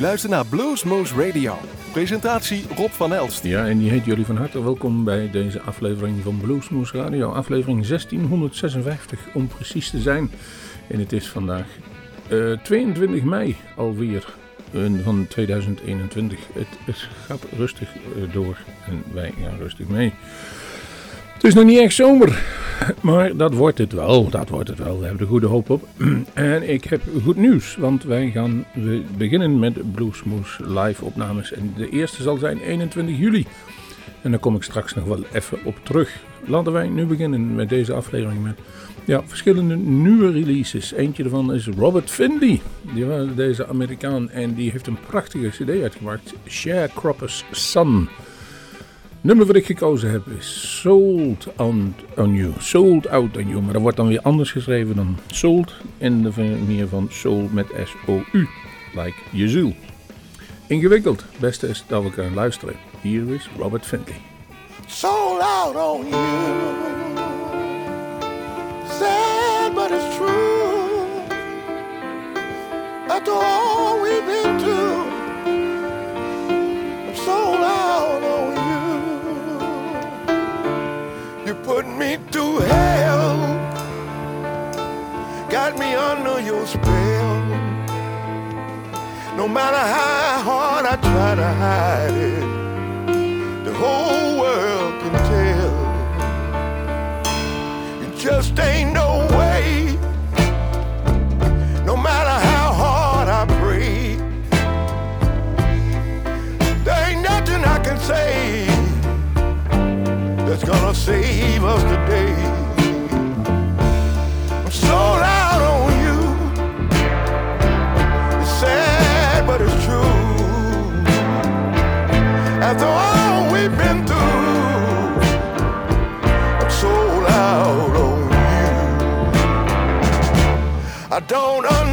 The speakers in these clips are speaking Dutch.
luistert naar Bluesmoose Radio. Presentatie Rob van Elst. Ja, en die heet jullie van harte welkom bij deze aflevering van Bluesmoose Radio. Aflevering 1656 om precies te zijn. En het is vandaag uh, 22 mei alweer van 2021. Het, gaat rustig uh, door en wij gaan rustig mee. Het is nog niet echt zomer, maar dat wordt het wel. Dat wordt het wel. We hebben er goede hoop op. En ik heb goed nieuws, want wij gaan we beginnen met Bluesmoes live opnames. En de eerste zal zijn 21 juli. En daar kom ik straks nog wel even op terug. Laten wij nu beginnen met deze aflevering met ja, verschillende nieuwe releases. Eentje daarvan is Robert Finley. Die was deze Amerikaan en die heeft een prachtige cd uitgebracht. Sharecropper's Son. Nummer wat ik gekozen heb is Sold on, on You. Sold Out on You. Maar dat wordt dan weer anders geschreven dan Sold. En de manier van Soul met S-O-U. Like je ziel. Ingewikkeld. Beste is dat we kunnen luisteren. Hier is Robert Finley. Sold out on you. Sad but it's true. After all we've been through. Put me through hell, got me under your spell. No matter how hard I try to hide it, the whole world can tell. It just ain't no way, no matter how hard I pray. There ain't nothing I can say don't understand.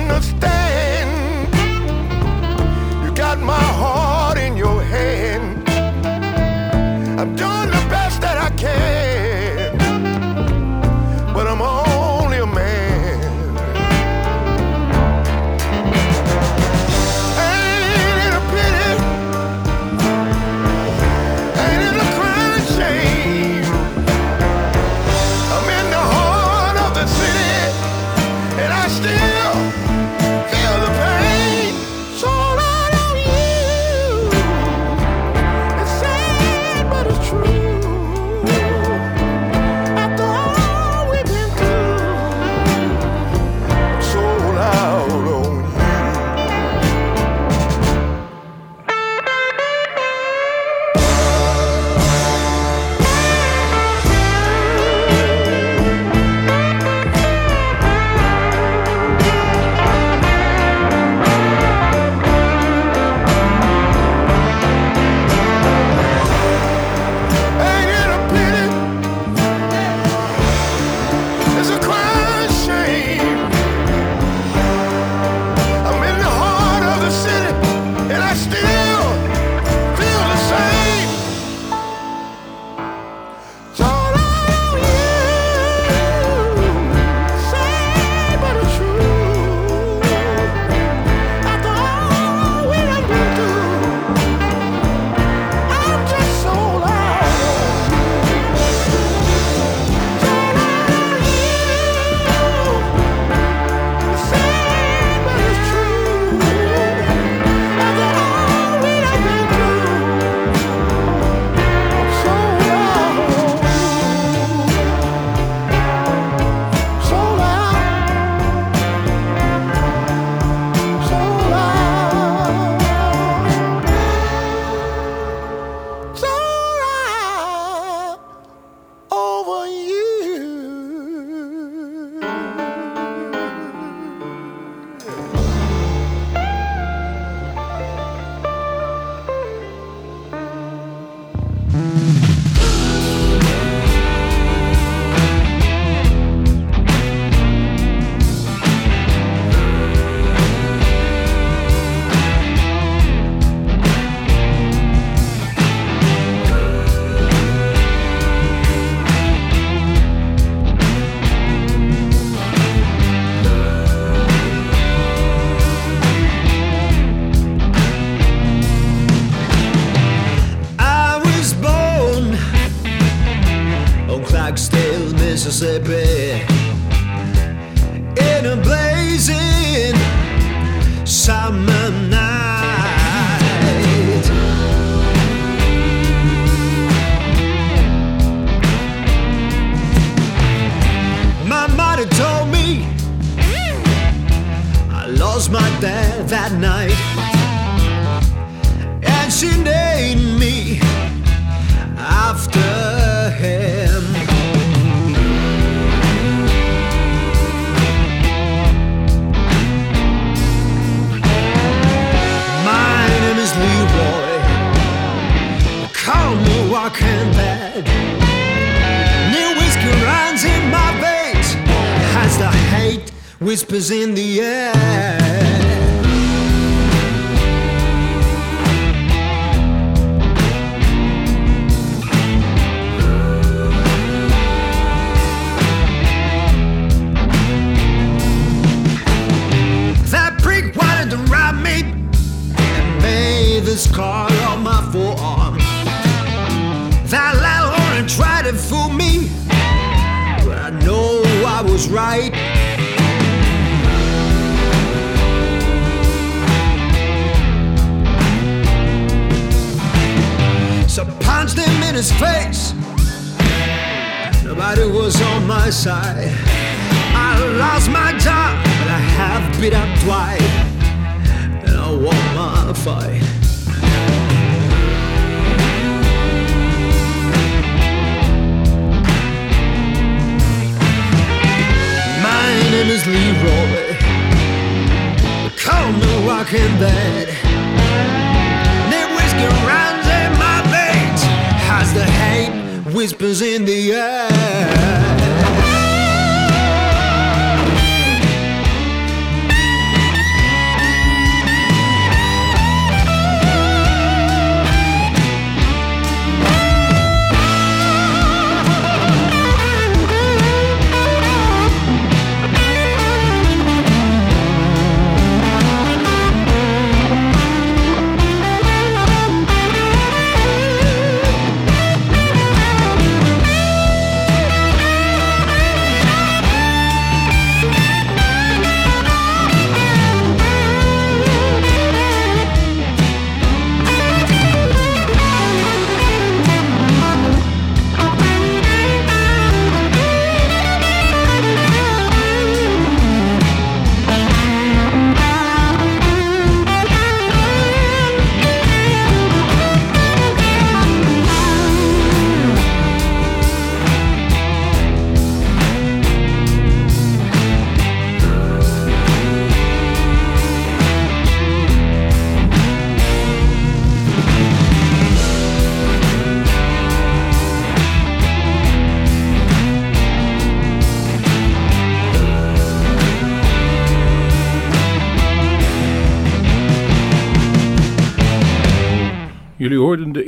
Whispers in the air.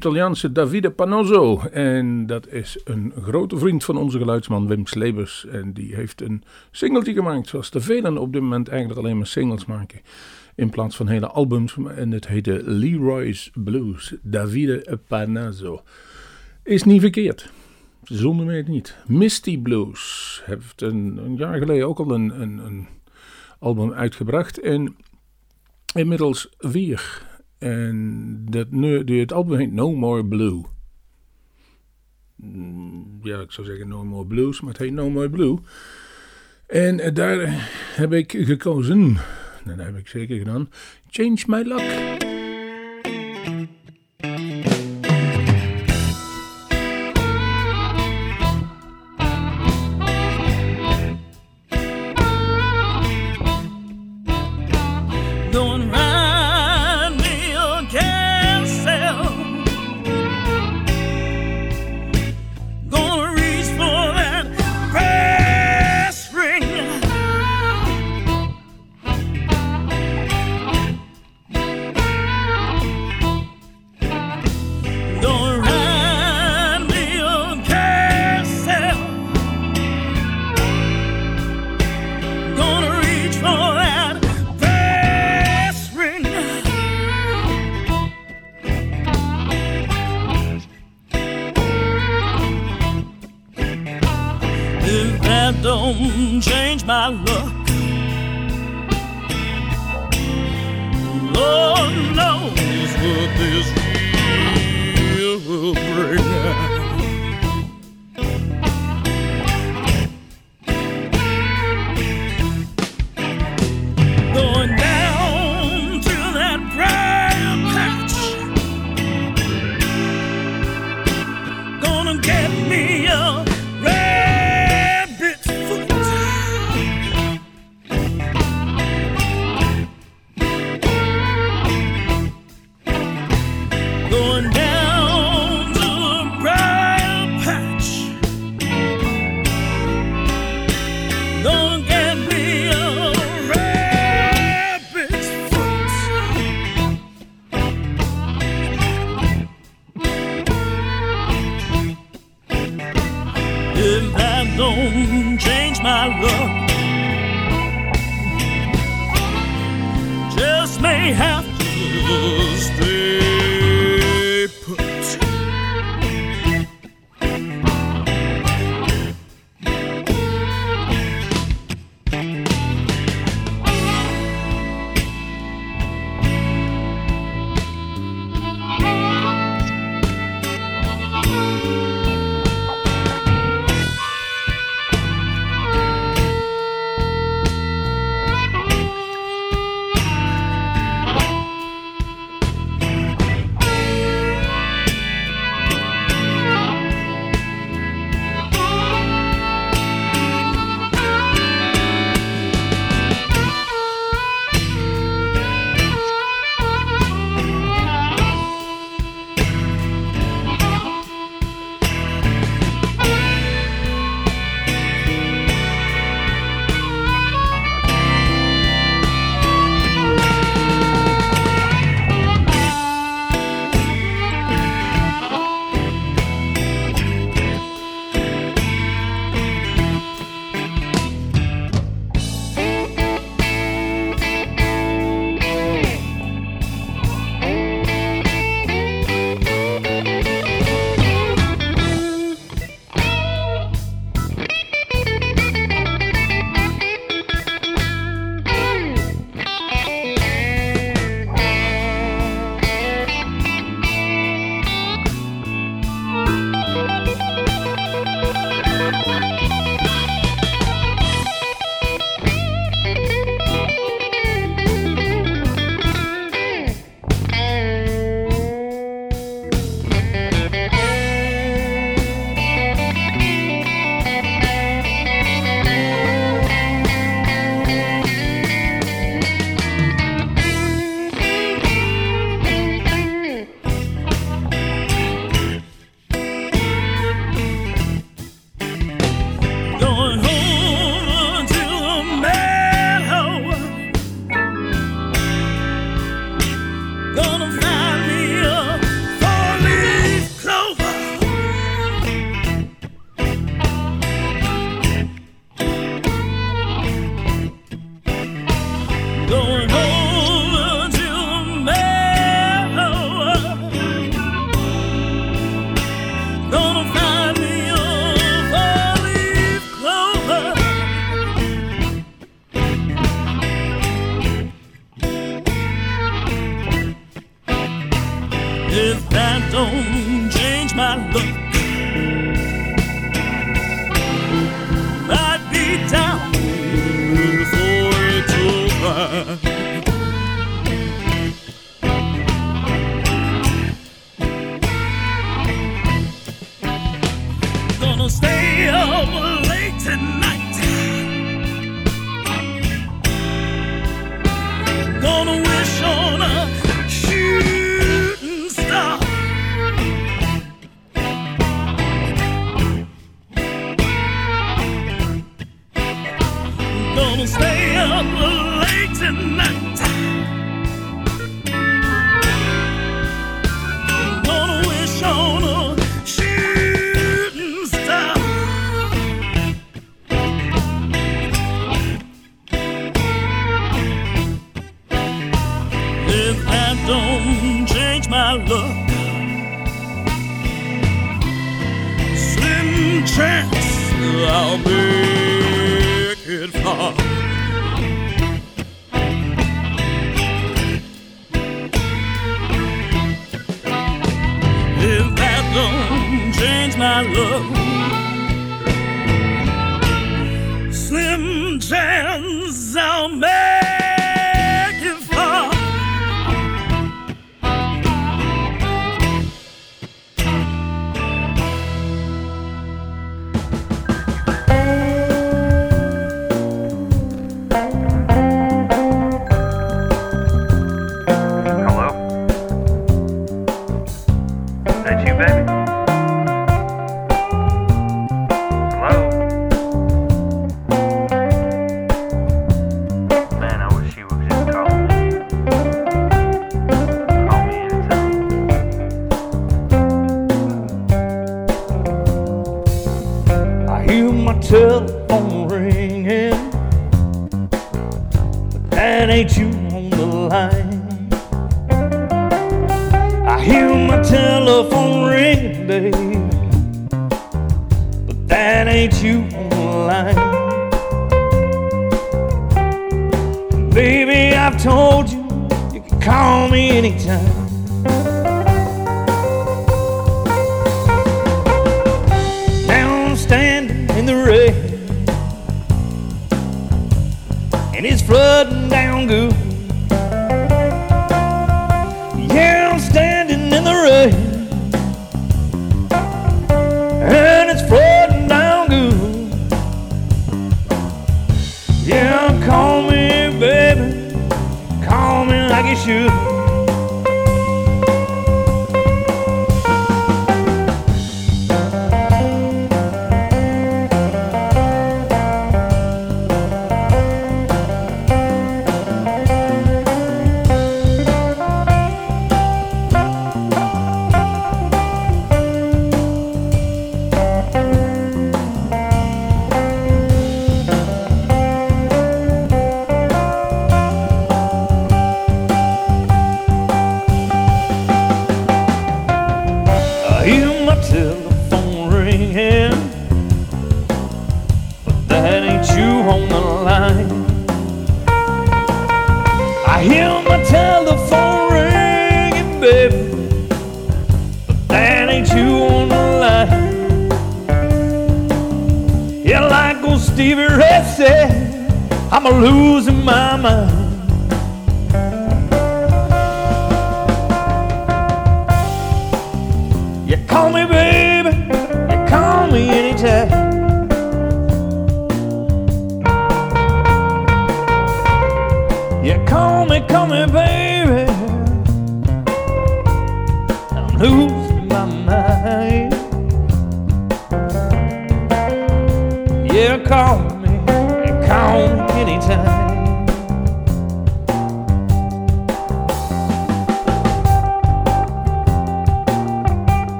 Italiaanse Davide Panozzo. En dat is een grote vriend van onze geluidsman Wim Slebers. En die heeft een singeltje gemaakt, zoals de velen op dit moment eigenlijk alleen maar singles maken. In plaats van hele albums. En het heette Leroy's Blues. Davide Panozzo. Is niet verkeerd. Zonder meer niet. Misty Blues heeft een, een jaar geleden ook al een, een, een album uitgebracht. En inmiddels vier. En dat, nu, het album heet No More Blue. Mm, Ja, ik zou zeggen No More Blues, maar het heet No More Blue. En eh, daar heb ik gekozen, en dat heb ik zeker gedaan, Change My Luck. that don't change my love. Just may have to stay. down, girl.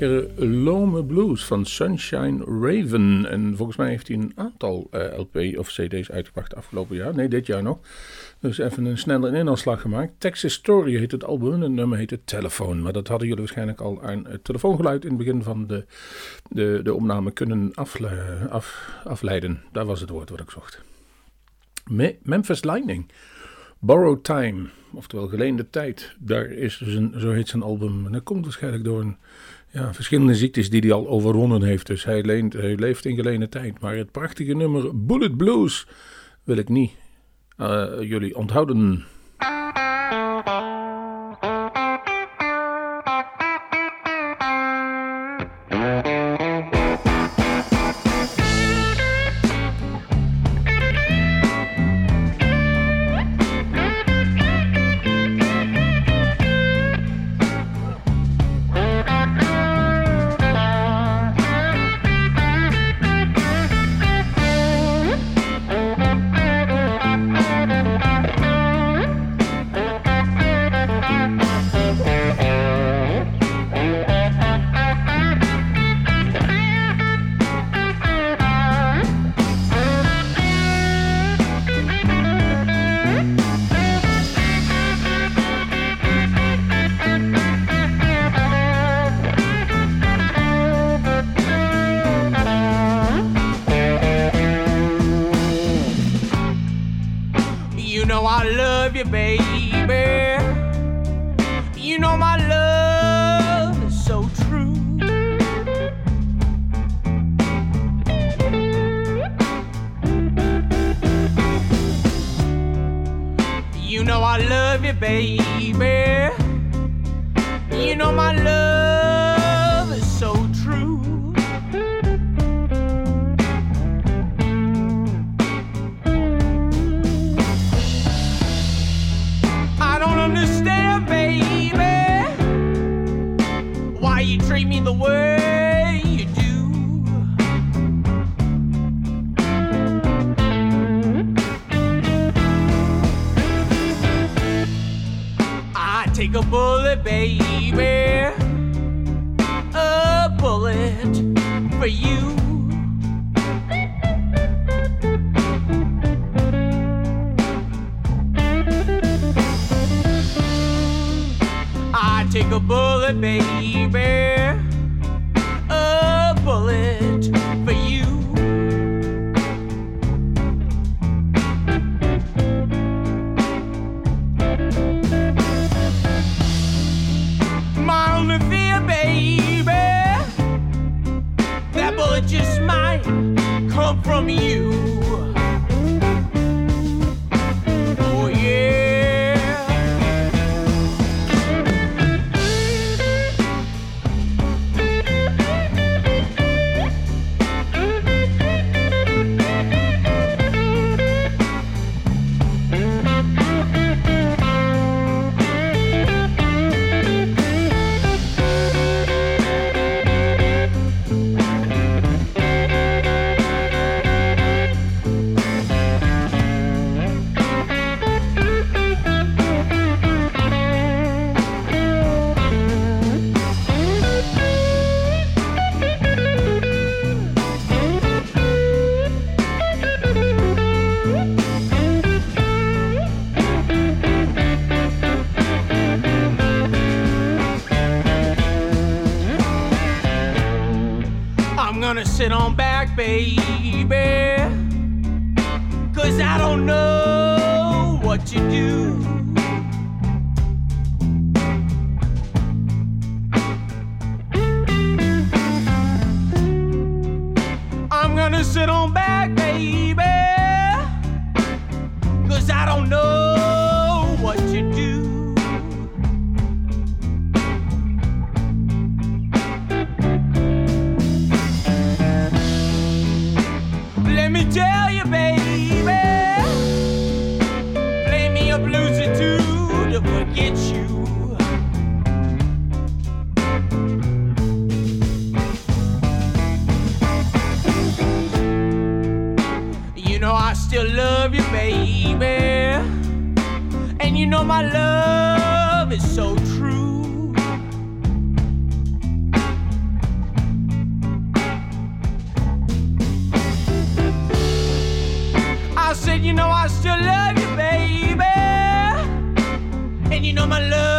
Lekkere Lome Blues van Sunshine Raven. En volgens mij heeft hij een aantal eh, LP of CD's uitgebracht afgelopen jaar. Nee, dit jaar nog. Dus even een snelle inhaalslag gemaakt. Texas Story heet het album en het nummer heet het Telefoon. Maar dat hadden jullie waarschijnlijk al aan het telefoongeluid in het begin van de, de, de opname kunnen afle- af, afleiden. Daar was het woord wat ik zocht. Me- Memphis Lightning. Borrowed Time, oftewel geleende tijd. Daar is dus een, zo heet zijn album. En dat komt waarschijnlijk door een, ja, verschillende ziektes die hij al overwonnen heeft. Dus hij, leent, hij leeft in geleende tijd. Maar het prachtige nummer Bullet Blues wil ik niet eh, jullie onthouden. Still love you, baby. And you know, my love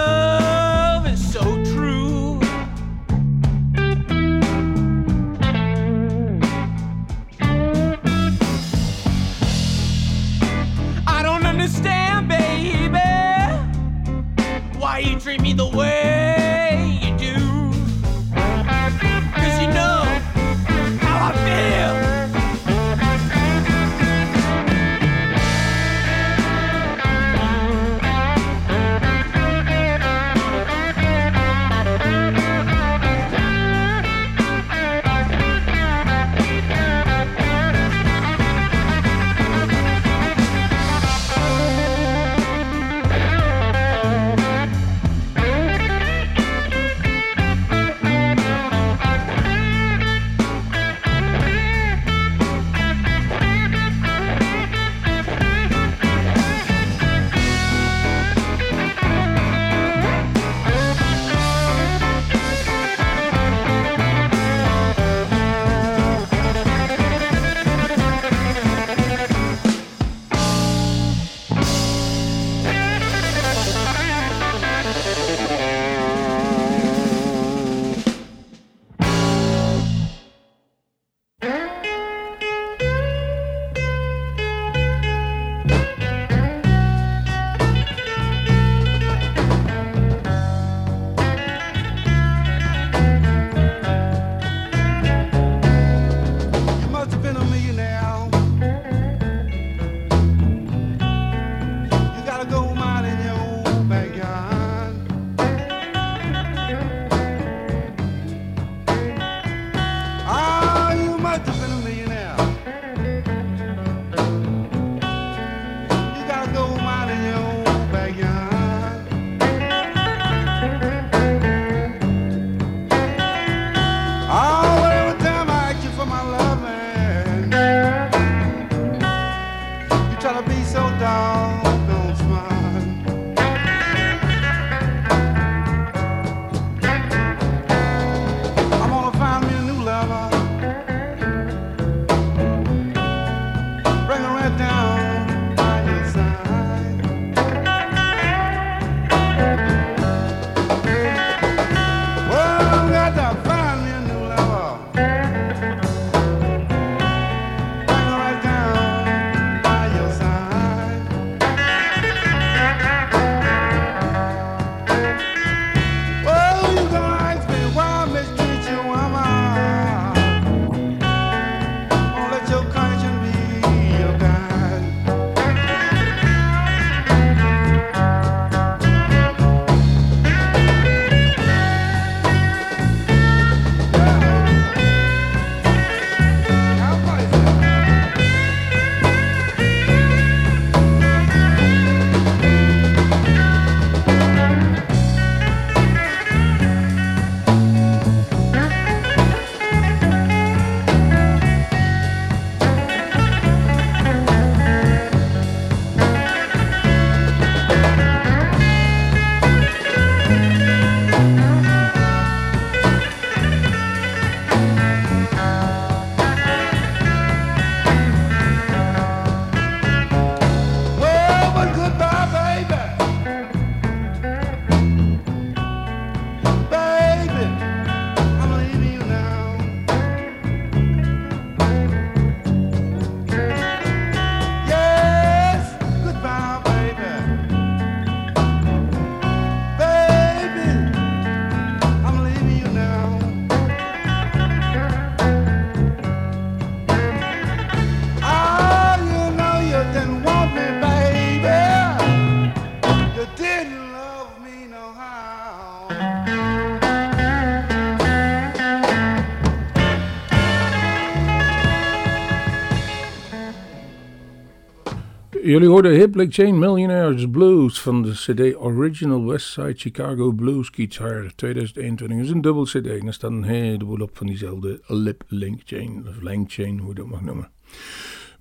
Jullie hoorden Hip Like Chain Millionaires Blues van de CD Original Westside Chicago Blues Guitar 2021. Dat is een dubbel CD en er staat een heleboel op van diezelfde Lip Link Chain, of Link Chain, hoe je dat mag noemen.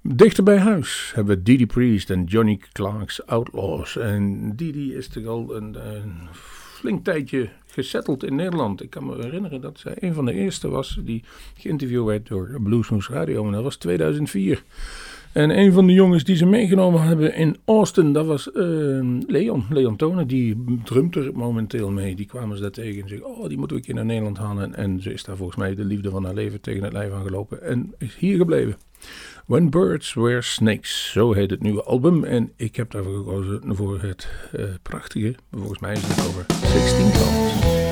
Dichter bij huis hebben we Didi Priest en Johnny Clark's Outlaws. En Didi is toch al een, flink tijdje gesetteld in Nederland. Ik kan me herinneren dat zij een van de eerste was die geïnterviewd werd door Bluesmoose Radio. En dat was 2004. En een van de jongens die ze meegenomen hebben in Austin, dat was uh, Leon. Leon Tonen, die drumt er momenteel mee. Die kwamen ze daar tegen en zeiden, oh, die moeten we een keer naar Nederland halen. En ze is daar volgens mij de liefde van haar leven tegen het lijf aangelopen en is hier gebleven. When Birds Were Snakes, zo heet het nieuwe album. En ik heb daarvoor gekozen voor het uh, prachtige, volgens mij is het over 16 Tons.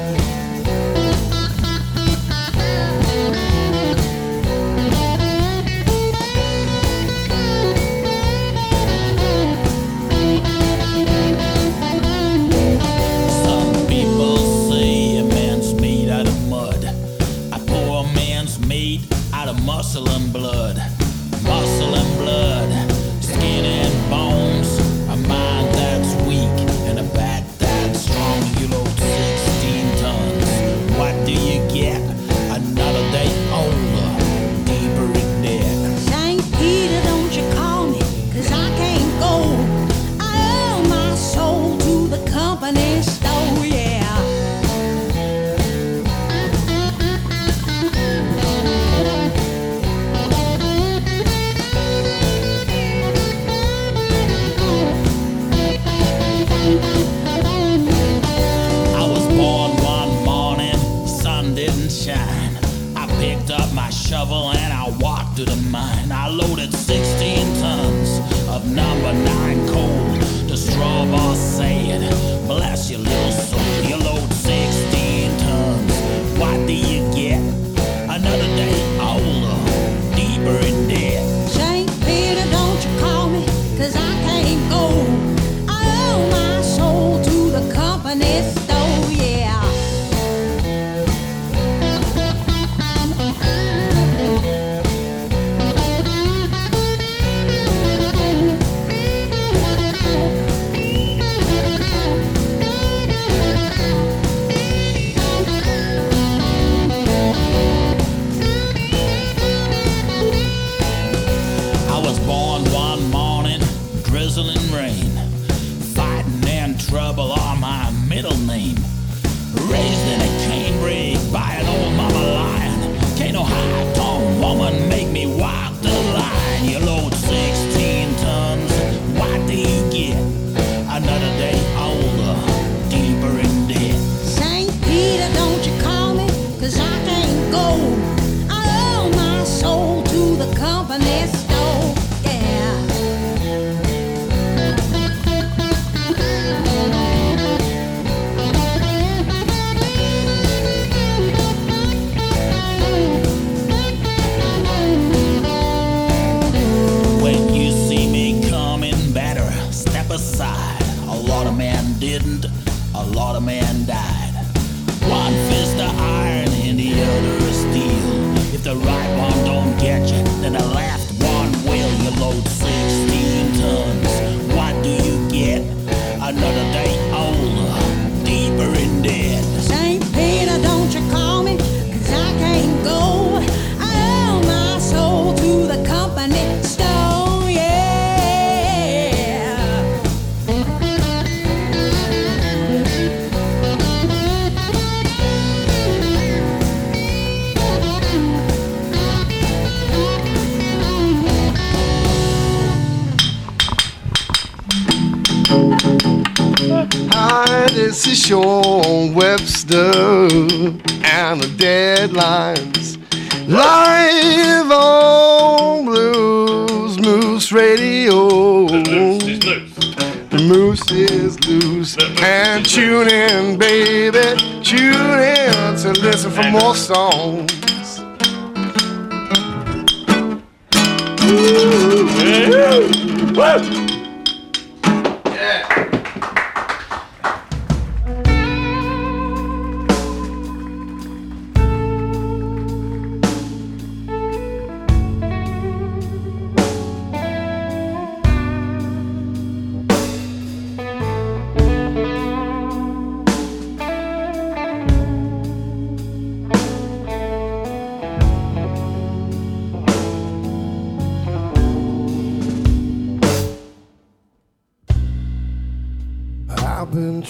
song.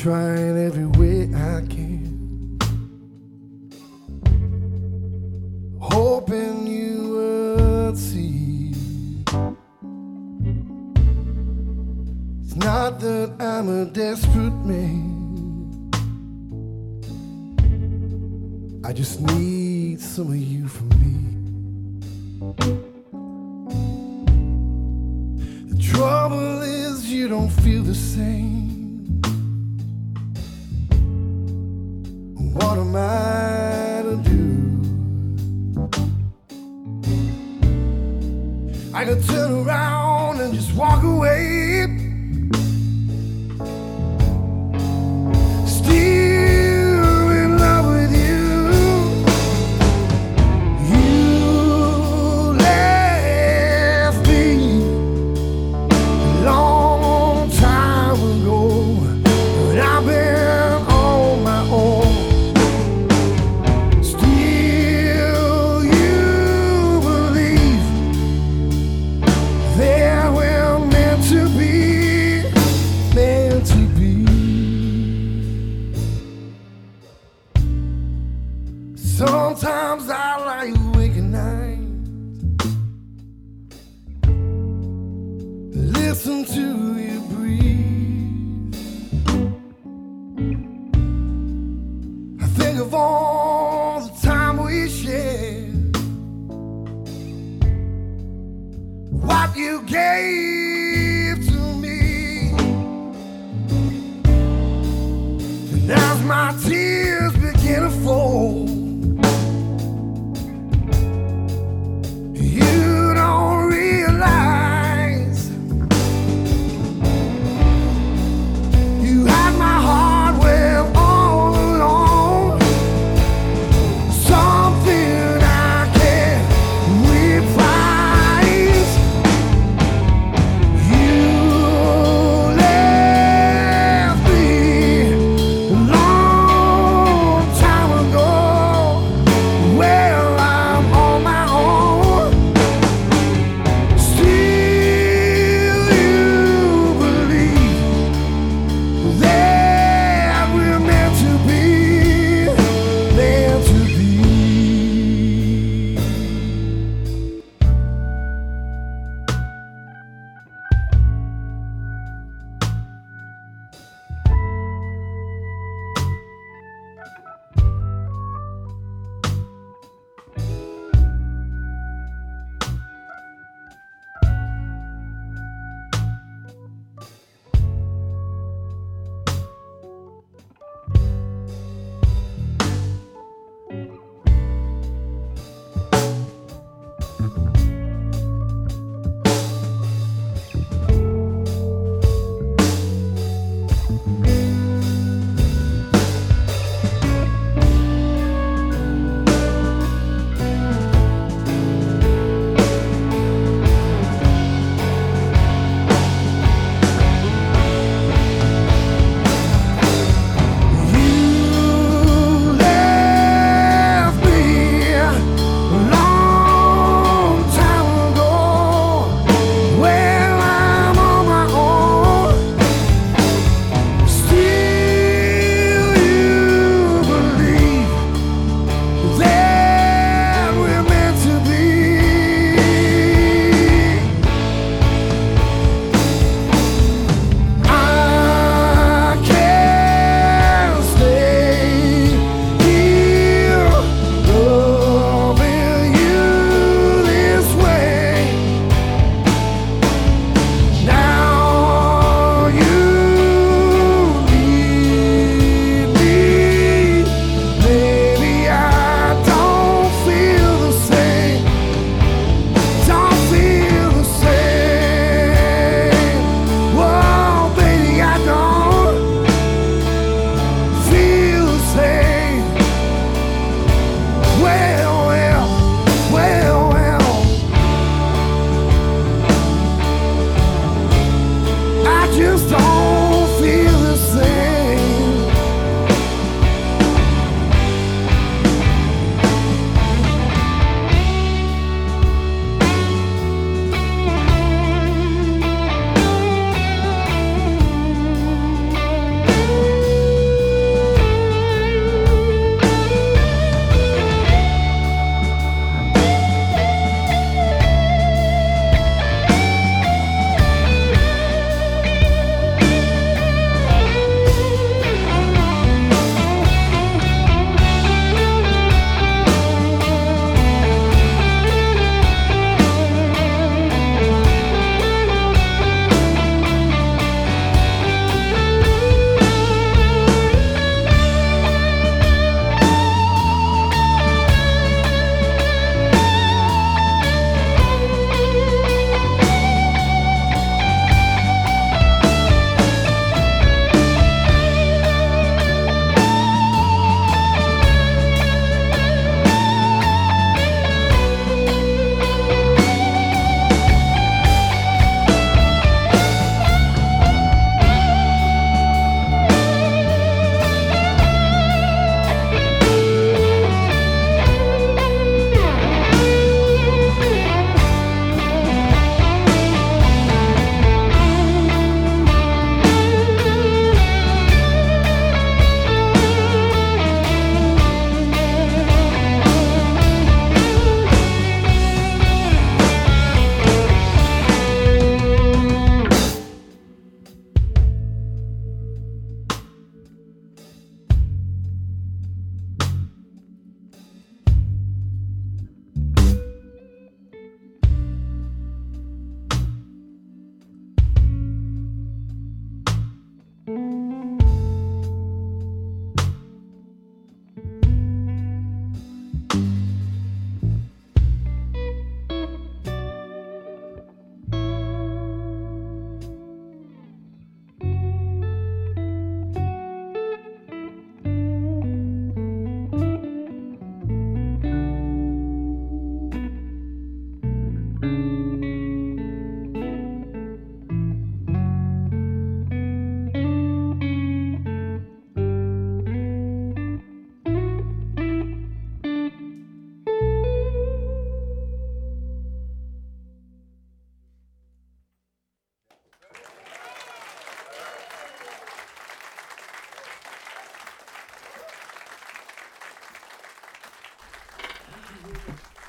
More listen to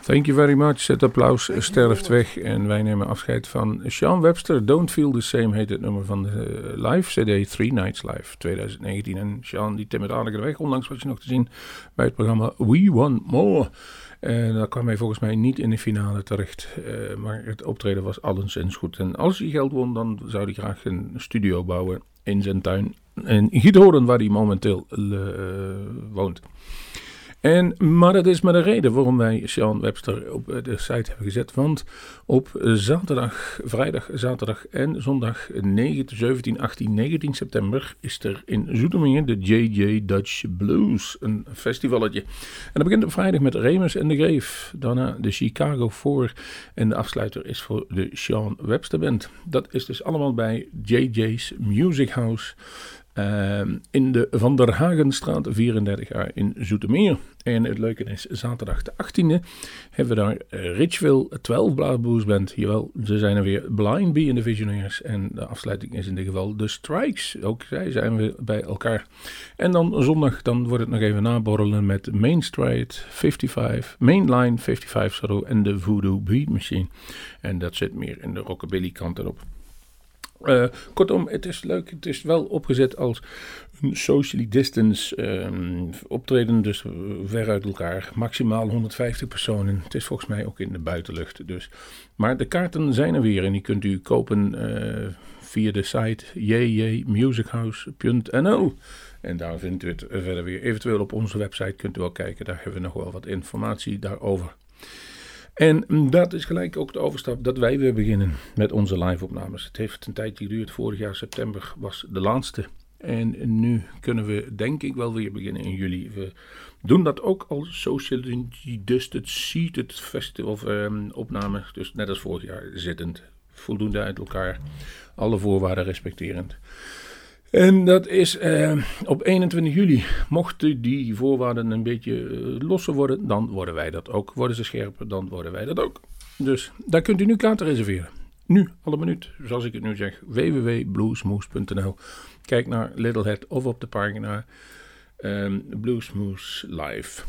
Thank you very much. Het applaus sterft weg en wij nemen afscheid van Sean Webster. Don't Feel the Same heet het nummer van de live CD Three Nights Live 2019. En Sean die timmert aardig de weg, onlangs was je nog te zien bij het programma We Want More. En daar kwam hij volgens mij niet in de finale terecht. Uh, maar het optreden was alleszins goed. En als hij geld won, dan zou hij graag een studio bouwen in zijn tuin. In Giethoorn, waar hij momenteel woont. En, maar dat is maar de reden waarom wij Sean Webster op de site hebben gezet. Want op zaterdag, vrijdag, zaterdag en zondag 9, 17, 18, 19 september is er in Zoetermeer de JJ Dutch Blues, een festivalletje. En dat begint op vrijdag met Remus en de Greef. Daarna de Chicago 4 en de afsluiter is voor de Sean Webster Band. Dat is dus allemaal bij JJ's Music House. Ehm, in de Van der Hagenstraat 34a in Zoetermeer. En het leuke is, zaterdag de 18e hebben we daar Richville 12 Blaasboes Band. Jawel, ze zijn er weer Blind Bee in de Visionaires. En de afsluiting is in dit geval de Strikes. Ook zij zijn weer bij elkaar. En dan zondag, dan wordt het nog even naborrelen met Main Street 55, Mainline 55 sorry, en de Voodoo Beat Machine. En dat zit meer in de rockabilly kant erop. Uh, kortom, het is leuk. Het is wel opgezet als een socially distance um, optreden, dus ver uit elkaar. Maximaal 150 personen. Het is volgens mij ook in de buitenlucht. Dus. Maar de kaarten zijn er weer en die kunt u kopen uh, via de site jjmusichouse.nl. En daar vindt u het verder weer. Eventueel op onze website kunt u wel kijken. Daar hebben we nog wel wat informatie daarover. En dat is gelijk ook de overstap dat wij weer beginnen met onze live-opnames. Het heeft een tijdje geduurd. Vorig jaar september was de laatste. En nu kunnen we denk ik wel weer beginnen in juli. We doen dat ook als Social Dusted Seated Festival of, um, opname. Dus net als vorig jaar zittend. Voldoende uit elkaar. Alle voorwaarden respecterend. En dat is eh, op 21 juli. Mochten die voorwaarden een beetje uh, losser worden, dan worden wij dat ook. Worden ze scherper, dan worden wij dat ook. Dus daar kunt u nu kaarten reserveren. Nu, alle minuut, zoals ik het nu zeg, www.bluesmoose.nl. Kijk naar Littlehead of op de pagina um, Bluesmoose Live.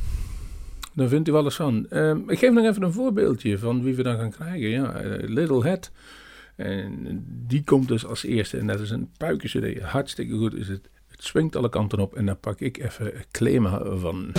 Dan vindt u alles van. Um, ik geef nog even een voorbeeldje van wie we dan gaan krijgen. Ja, uh, Littlehead. En die komt dus als eerste. En dat is een puiken Hartstikke goed is het. Het swingt alle kanten op. En daar pak ik even Klema van.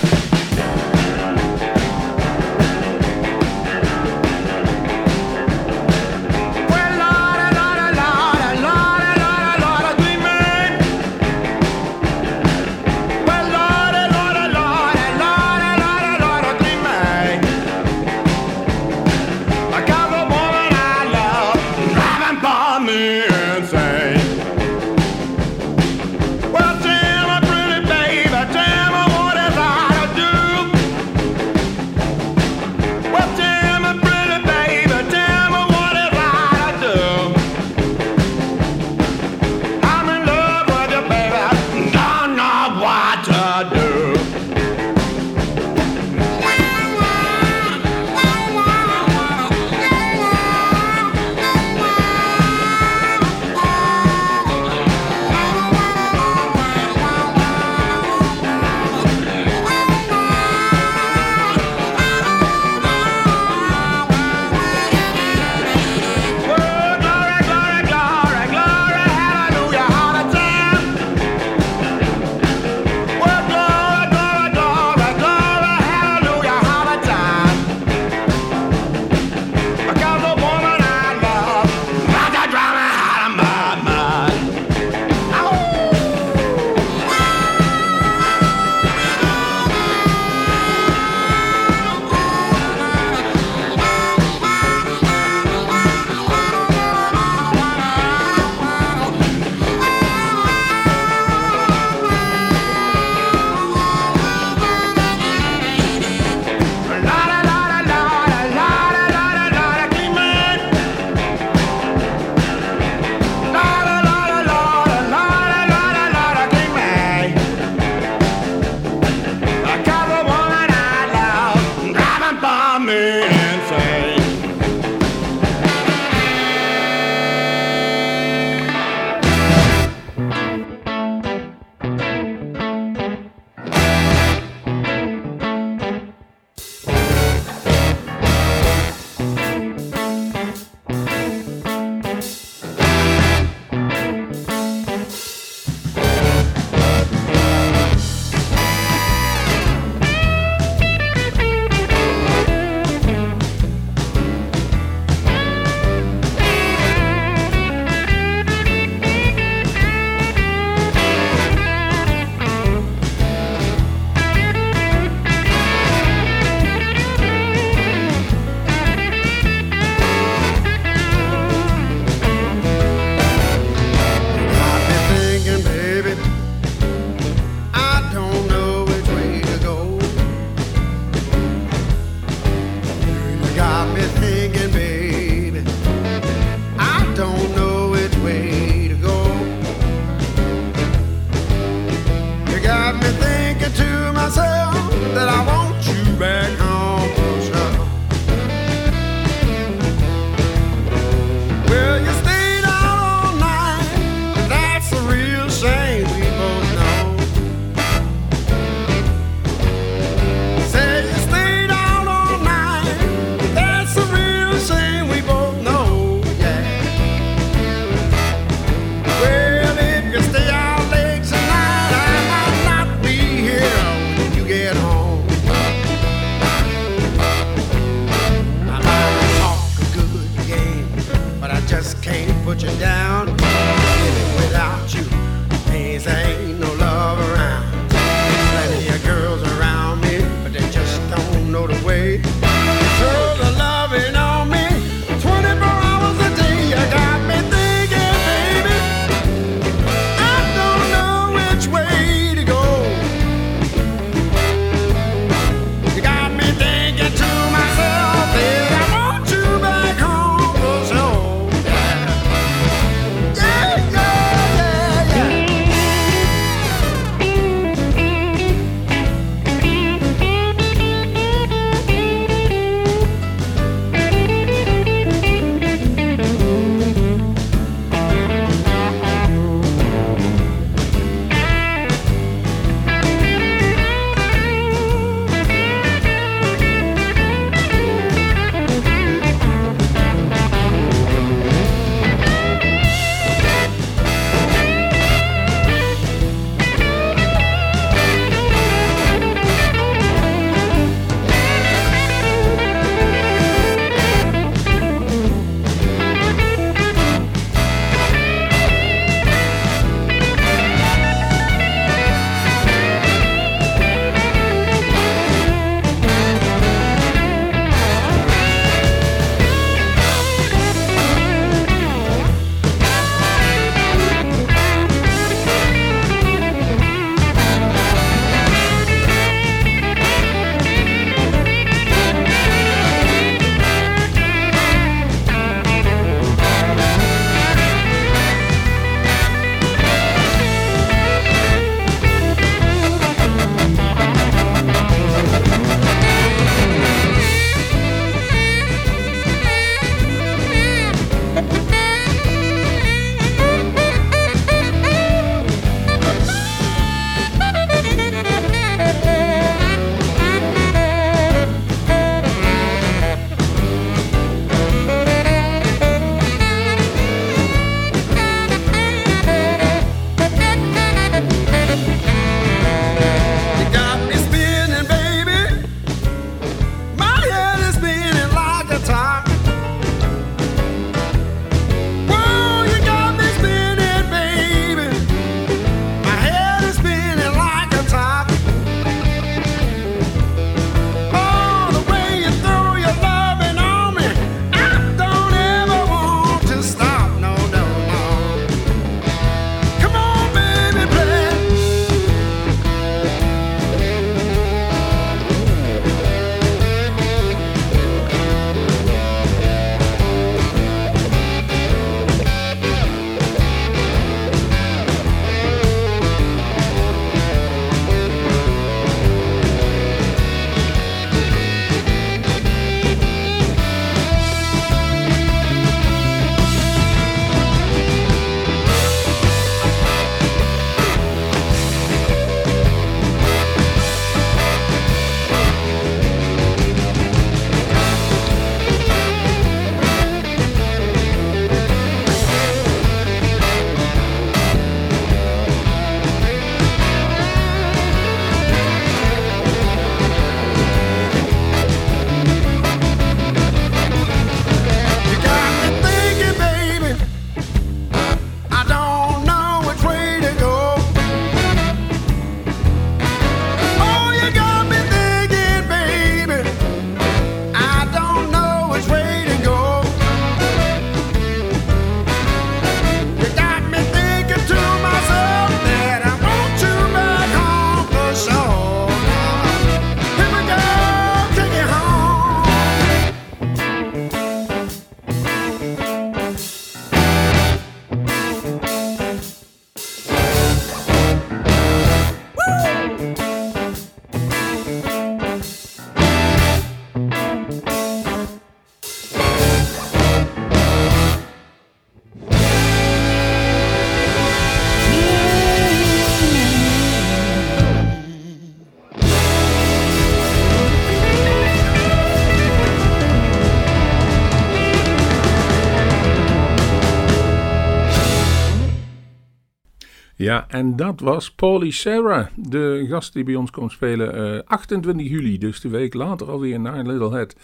Ja, en dat was Paulie Sarah, de gast die bij ons komt spelen eh 28 juli, dus de week later alweer naar Little Head.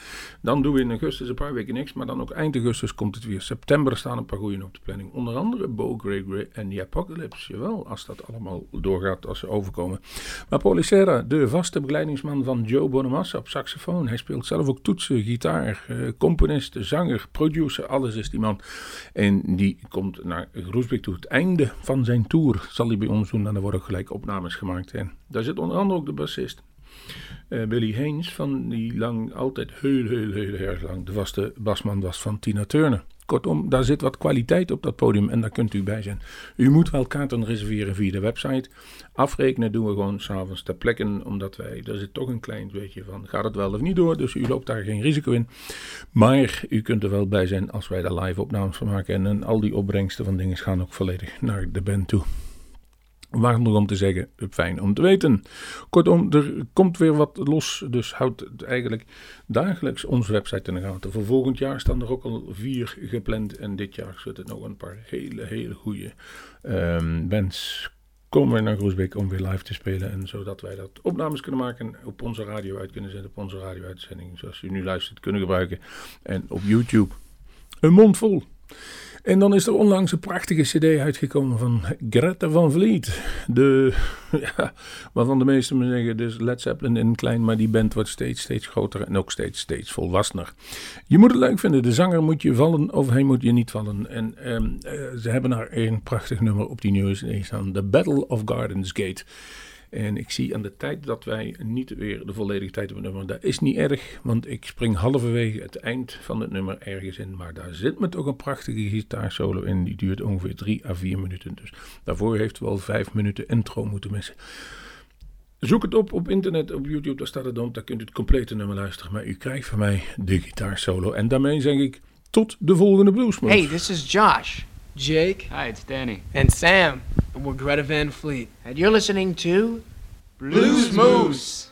Dan doen we in augustus een paar weken niks, maar dan ook eind augustus komt het weer. September staan een paar goeie op de planning. Onder andere Bo Gregory en The Apocalypse. Jawel, als dat allemaal doorgaat, als ze overkomen. Maar Paulie Sarah, de vaste begeleidingsman van Joe Bonamassa op saxofoon. Hij speelt zelf ook toetsen, gitaar, eh, componist, zanger, producer, alles is die man. En die komt naar Groesbeek toe. Het einde van zijn tour zal hij bij doen. En er worden gelijk opnames gemaakt. En daar zit onder andere ook de bassist. eh, Billy Haynes, van die lang, altijd heel, heel, heel erg lang de vaste basman was van Tina Turner. Kortom, daar zit wat kwaliteit op dat podium en daar kunt u bij zijn. U moet wel kaarten reserveren via de website. Afrekenen doen we gewoon s'avonds ter plekke, omdat wij, er zit toch een klein beetje van, gaat het wel of niet door, dus u loopt daar geen risico in. Maar u kunt er wel bij zijn als wij daar live opnames van maken en, en al die opbrengsten van dingen gaan ook volledig naar de band toe. Waarom nog om te zeggen, fijn om te weten. Kortom, er komt weer wat los, dus houd eigenlijk dagelijks onze website in de gaten. Voor volgend jaar staan er ook al vier gepland en dit jaar zitten nog een paar hele, hele goede ehm bands komen we naar Groesbeek om weer live te spelen. En zodat wij dat opnames kunnen maken en op onze radio uit kunnen zetten, op onze radio-uitzending zoals u nu luistert kunnen gebruiken. En op YouTube. Een mond vol. En dan is er onlangs een prachtige cd uitgekomen van Greta van Vliet. De, ja, waarvan de meesten me zeggen, dus Led Zeppelin in klein, maar die band wordt steeds, steeds groter en ook steeds, steeds volwassener. Je moet het leuk vinden, de zanger moet je vallen of hij moet je niet vallen. En ehm, eh, ze hebben daar een prachtig nummer op die nieuwe cd staan, The Battle of Gardens Gate. En ik zie aan de tijd dat wij niet weer de volledige tijd het nummer. Dat is niet erg, want ik spring halverwege het eind van het nummer ergens in. Maar daar zit me toch een prachtige gitaarsolo in. Die duurt ongeveer 3 à 4 minuten. Dus daarvoor heeft wel 5 minuten intro moeten missen. Zoek het op op internet, op YouTube, daar staat het op. Daar kunt u het complete nummer luisteren. Maar u krijgt van mij de gitaarsolo. En daarmee zeg ik tot de volgende Bluesmoes. Hey, this is Josh. Jake. Hi, it's Danny. And Sam. And we're Greta Van Fleet. And you're listening to Blues Moose.